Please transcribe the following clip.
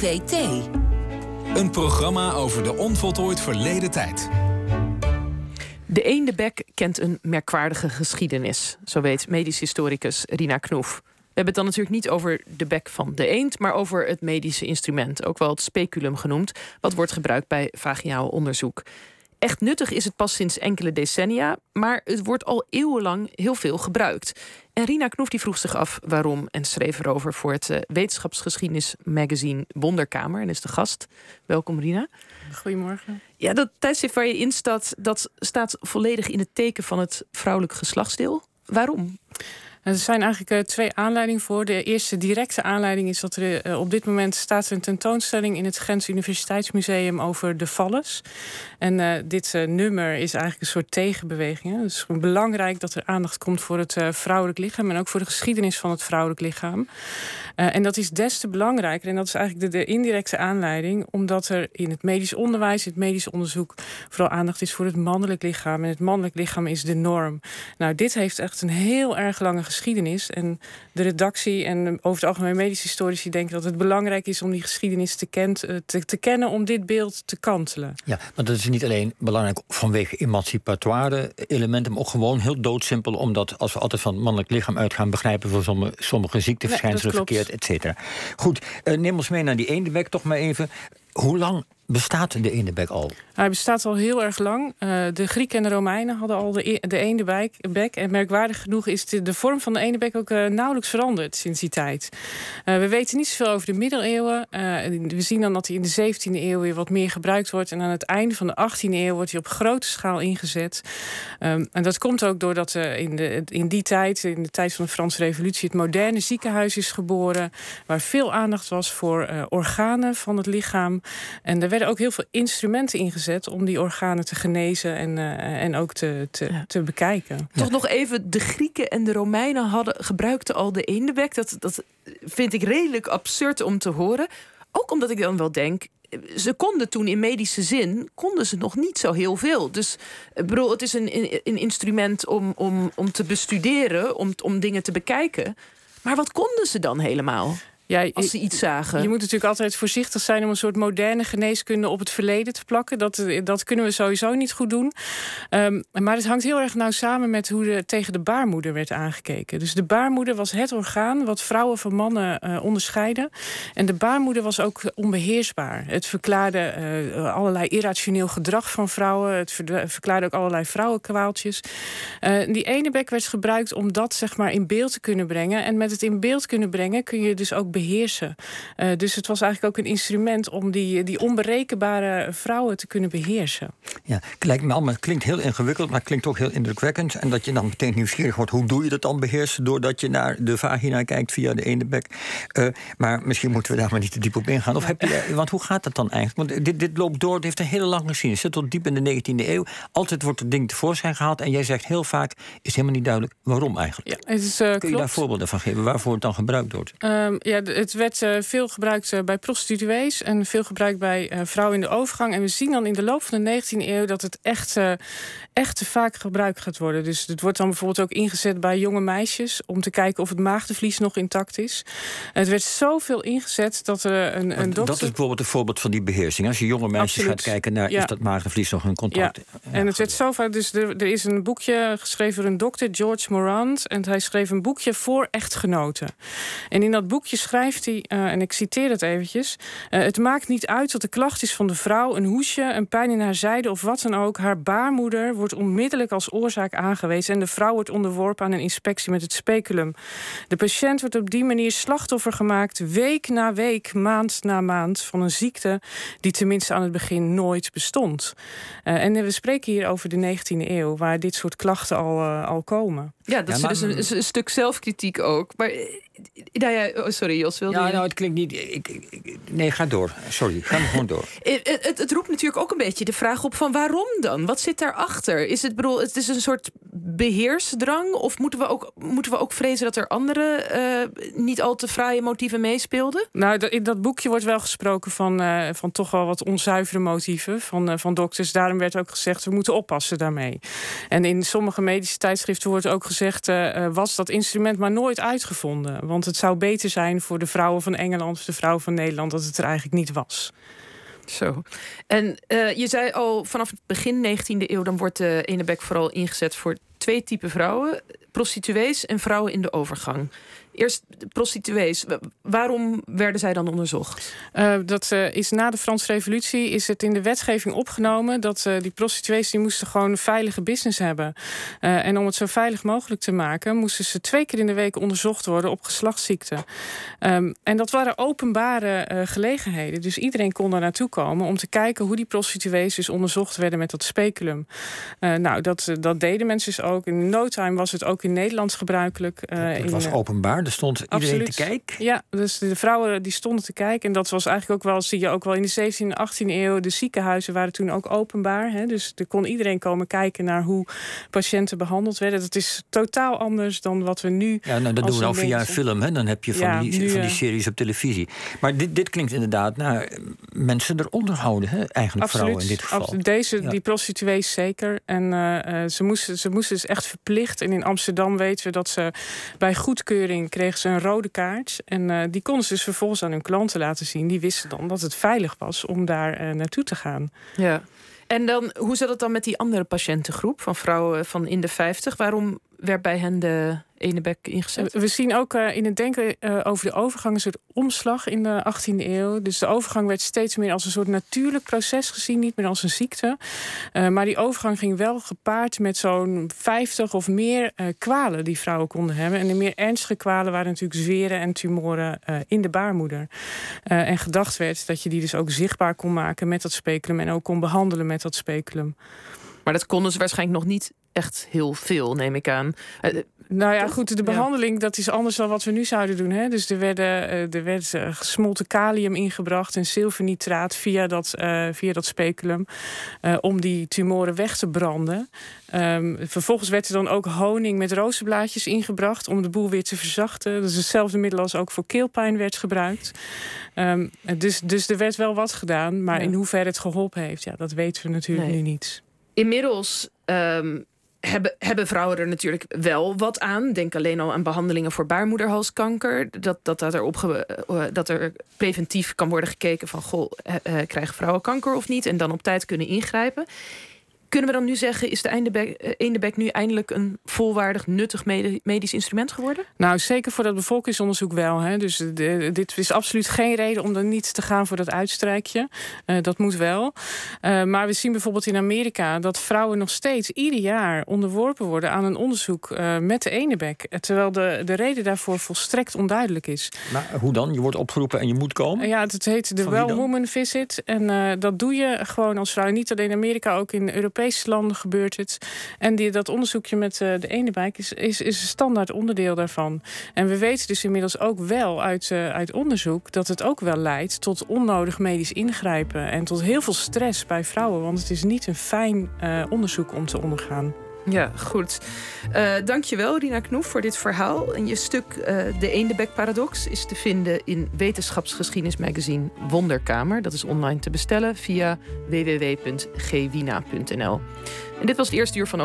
Thee. Een programma over de onvoltooid verleden tijd. De eendebek kent een merkwaardige geschiedenis. Zo weet medisch historicus Rina Knoef. We hebben het dan natuurlijk niet over de bek van de eend, maar over het medische instrument, ook wel het speculum genoemd, wat wordt gebruikt bij vaginaal onderzoek. Echt nuttig is het pas sinds enkele decennia, maar het wordt al eeuwenlang heel veel gebruikt. En Rina Knoef die vroeg zich af waarom en schreef erover voor het uh, wetenschapsgeschiedenismagazine Wonderkamer en is de gast. Welkom Rina. Goedemorgen. Ja, dat tijdstip waar je in staat, dat staat volledig in het teken van het vrouwelijk geslachtsdeel. Waarom? Er zijn eigenlijk uh, twee aanleidingen voor. De eerste directe aanleiding is dat er uh, op dit moment staat een tentoonstelling in het Gens Universiteitsmuseum over de valles. En uh, dit nummer is eigenlijk een soort tegenbeweging. Het is belangrijk dat er aandacht komt voor het vrouwelijk lichaam en ook voor de geschiedenis van het vrouwelijk lichaam. en dat is des te belangrijker, en dat is eigenlijk de, de, indirecte aanleiding, omdat er in het medisch onderwijs, het medisch onderzoek, vooral aandacht is voor het mannelijk lichaam. En het mannelijk lichaam is de norm. Nou, dit heeft echt een heel erg lange geschiedenis geschiedenis. En de redactie en over het algemeen medische historici denken dat het belangrijk is om die geschiedenis te, kent, eh, te, te, kennen om dit beeld te kantelen. Ja, maar dat is niet alleen belangrijk vanwege emancipatoire elementen, maar ook gewoon heel doodsimpel, omdat als we altijd van het mannelijk lichaam uitgaan, begrijpen we sommige, sommige ziekteverschijnselen verkeerd, et cetera. Goed, uh, neem ons mee naar die eendebek toch maar even. Hoe lang Bestaat de eendebek al? Hij bestaat al heel erg lang. Uh, de Grieken en de Romeinen hadden al de, e de eendebek. En merkwaardig genoeg is de, de vorm van de eendebek ook uh, nauwelijks veranderd sinds die tijd. Uh, we weten niet zoveel over de middeleeuwen. we zien dan dat hij in de 17e eeuw weer wat meer gebruikt wordt. En aan het einde van de 18e eeuw wordt hij op grote schaal ingezet. Um, en dat komt ook doordat in, de, in die tijd, in de tijd van de Franse Revolutie, het moderne ziekenhuis is geboren. Waar veel aandacht was voor organen van het lichaam. En er werden ook heel veel instrumenten ingezet om die organen te genezen en, uh, en ook te, te, ja. te bekijken. Toch nog even, de Grieken en de Romeinen hadden, gebruikten al de eendebek. Dat, dat vind ik redelijk absurd om te horen. Ook omdat ik dan wel denk, ze konden toen in medische zin konden ze nog niet zo heel veel. Dus bedoel, het is een, een instrument om, om, om te bestuderen, om, om dingen te bekijken. Maar wat konden ze dan helemaal? Ja, als ze iets zagen. Je moet natuurlijk altijd voorzichtig zijn om een soort moderne geneeskunde op het verleden te plakken. Dat, dat kunnen we sowieso niet goed doen. Um, maar het hangt heel erg nauw samen met hoe er tegen de baarmoeder werd aangekeken. Dus de baarmoeder was het orgaan wat vrouwen van mannen uh, onderscheiden. En de baarmoeder was ook onbeheersbaar. Het verklaarde uh, allerlei irrationeel gedrag van vrouwen. Het verklaarde ook allerlei vrouwenkwaaltjes. Uh, die ene bek werd gebruikt om dat zeg maar in beeld te kunnen brengen. En met het in beeld kunnen brengen kun je dus ook beheersen. Uh, dus het was eigenlijk ook een instrument om die, die onberekenbare vrouwen te kunnen beheersen. Ja, lijkt me allemaal, klinkt heel ingewikkeld, maar klinkt ook heel indrukwekkend. En dat je dan meteen nieuwsgierig wordt, hoe doe je dat dan beheersen? Doordat je naar de vagina kijkt via de ene bek. Uh, maar misschien moeten we daar maar niet te diep op ingaan. Of heb je, want hoe gaat dat dan eigenlijk? Want dit, dit loopt door, het heeft een hele lange geschiedenis. Zit tot diep in de 19e eeuw. Altijd wordt het ding tevoorschijn gehaald. En jij zegt heel vaak, is helemaal niet duidelijk waarom eigenlijk. Ja, het is, uh, Kun je klopt. daar voorbeelden van geven waarvoor het dan gebruikt wordt? Um, ja, het werd uh, veel gebruikt uh, bij prostituees en veel gebruikt bij uh, vrouwen in de overgang. En we zien dan in de loop van de 19e eeuw dat het echt, echt te vaak gebruikt gaat worden. Dus het wordt dan bijvoorbeeld ook ingezet bij jonge meisjes om te kijken of het maagdenvlies nog intact is. Het werd zoveel ingezet dat er een, een dokter... Dat is bijvoorbeeld een voorbeeld van die beheersing. Als je jonge meisjes Absoluut. gaat kijken naar Ja. is dat maagdenvlies nog in contact. Ja. En het werd zo vaak. Dus er, er is een boekje geschreven door een dokter, George Morant. En hij schreef een boekje voor echtgenoten. En in dat boekje schrijft hij, eh, en ik citeer het eventjes. eh, het maakt niet uit wat de klacht is van de vrouw. Een hoesje, een pijn in haar zijde of wat dan ook. Haar baarmoeder wordt onmiddellijk als oorzaak aangewezen. En de vrouw wordt onderworpen aan een inspectie met het speculum. De patiënt wordt op die manier slachtoffer gemaakt. Week na week, maand na maand. Van een ziekte die tenminste aan het begin nooit bestond. Eh, en we spreken hier over de 19e eeuw, waar dit soort klachten al, al komen. Ja, dat Ja, is maar- dus een, een stuk zelfkritiek ook. Maar, nou ja, oh, sorry Jos, wilde Ja, je- nou, het klinkt niet. Ik, nee, ga door. Sorry, ga gewoon door. Eh, Het, het, het roept natuurlijk ook een beetje de vraag op van waarom dan? Wat zit daarachter? Is het, bedoel, het is een soort beheersdrang? Of moeten we ook, moeten we ook vrezen dat er andere eh, niet al te fraaie motieven meespeelden? Nou, in dat boekje wordt wel gesproken van, eh, van toch wel wat onzuivere motieven van, eh, van dokters. Daarom werd ook gezegd, we moeten oppassen daarmee. En in sommige medische tijdschriften wordt ook gezegd, was dat instrument maar nooit uitgevonden. Want het zou beter zijn voor de vrouwen van Engeland of de vrouwen van Nederland dat het er eigenlijk niet was. Zo. En uh, je zei al vanaf het begin 19e eeuw, dan wordt de Enebek vooral ingezet voor twee typen vrouwen: prostituees en vrouwen in de overgang. Eerst de prostituees. Waarom werden zij dan onderzocht? Uh, dat uh, is na de Franse Revolutie is het in de wetgeving opgenomen dat uh, die prostituees die moesten gewoon een veilige business hebben. en om het zo veilig mogelijk te maken, moesten ze twee keer in de week onderzocht worden op geslachtsziekten. Um, en dat waren openbare gelegenheden. Dus iedereen kon daar naartoe komen om te kijken hoe die prostituees dus onderzocht werden met dat speculum. nou, dat, dat deden mensen dus ook. In no time was het ook in Nederland gebruikelijk. het was openbaar. Er stond iedereen te kijken? Ja, dus de vrouwen die stonden te kijken. En dat was eigenlijk ook wel, zie je ook wel in de 17e en 18e eeuw. De ziekenhuizen waren toen ook openbaar. Hè? Dus er kon iedereen komen kijken naar hoe patiënten behandeld werden. Dat is totaal anders dan wat we nu. Ja, nou, dat doen we al via een film. Hè? Dan heb je van, die, van die series op televisie. Maar dit, dit klinkt inderdaad naar mensen eronder houden, hè? eigenlijk vrouwen in dit geval. Deze, die prostituees zeker. En uh, ze, moesten, ze moesten dus echt verplicht. En in Amsterdam weten we dat ze bij goedkeuring kregen ze een rode kaart. En uh, die konden ze dus vervolgens aan hun klanten laten zien. Die wisten dan dat het veilig was om daar uh, naartoe te gaan. Ja. En dan, hoe zat het dan met die andere patiëntengroep van vrouwen van in de 50? Waarom werd bij hen de ene bek ingezet? We zien ook uh, in het denken uh, over de overgang een soort omslag in de 18e eeuw. Dus de overgang werd steeds meer als een soort natuurlijk proces gezien, niet meer als een ziekte. Uh, maar die overgang ging wel gepaard met zo'n 50 of meer kwalen die vrouwen konden hebben. En de meer ernstige kwalen waren natuurlijk zweren en tumoren in de baarmoeder. en gedacht werd dat je die dus ook zichtbaar kon maken met dat speculum en ook kon behandelen met dat speculum. Maar dat konden ze waarschijnlijk nog niet echt heel veel, neem ik aan. Uh, nou ja, goed, de behandeling dat is anders dan wat we nu zouden doen. Hè? Dus er, werden, uh, er werd gesmolten kalium ingebracht en zilvernitraat via dat, via dat speculum om die tumoren weg te branden. Um, vervolgens werd er dan ook honing met rozenblaadjes ingebracht om de boel weer te verzachten. Dat is hetzelfde middel als ook voor keelpijn werd gebruikt. Um, dus, dus er werd wel wat gedaan, maar ja. in hoeverre het geholpen heeft, ja, dat weten we natuurlijk nee. nu niet. Inmiddels um, hebben, hebben vrouwen er natuurlijk wel wat aan. Denk alleen al aan behandelingen voor baarmoederhalskanker. Dat, dat, dat, er, opge, uh, dat er preventief kan worden gekeken van... goh, uh, uh, krijgen vrouwen kanker of niet? En dan op tijd kunnen ingrijpen. Kunnen we dan nu zeggen, is de Eendebek nu eindelijk een volwaardig, nuttig medisch instrument geworden? Nou, zeker voor dat bevolkingsonderzoek wel. Hè. Dus de, dit is absoluut geen reden om er niet te gaan voor dat uitstrijkje. Uh, dat moet wel. Uh, maar we zien bijvoorbeeld in Amerika dat vrouwen nog steeds ieder jaar onderworpen worden aan een onderzoek uh, met de Eendebek. Terwijl de, de reden daarvoor volstrekt onduidelijk is. Maar hoe dan? Je wordt opgeroepen en je moet komen? ja, het heet de Well Woman Visit. En dat doe je gewoon als vrouw. Niet alleen in Amerika, ook in Europa Europese landen gebeurt het. En die, dat onderzoekje met uh, de ene bijk is, is, is een standaard onderdeel daarvan. En we weten dus inmiddels ook wel uit, uh, uit onderzoek dat het ook wel leidt tot onnodig medisch ingrijpen en tot heel veel stress bij vrouwen. Want het is niet een fijn uh, onderzoek om te ondergaan. Ja, goed. Uh, dankjewel, Rina Knoef, voor dit verhaal. En je stuk uh, De Eendebek-paradox is te vinden in wetenschapsgeschiedenismagazine Wonderkamer. Dat is online te bestellen via www.gwina.nl. En dit was het eerste uur van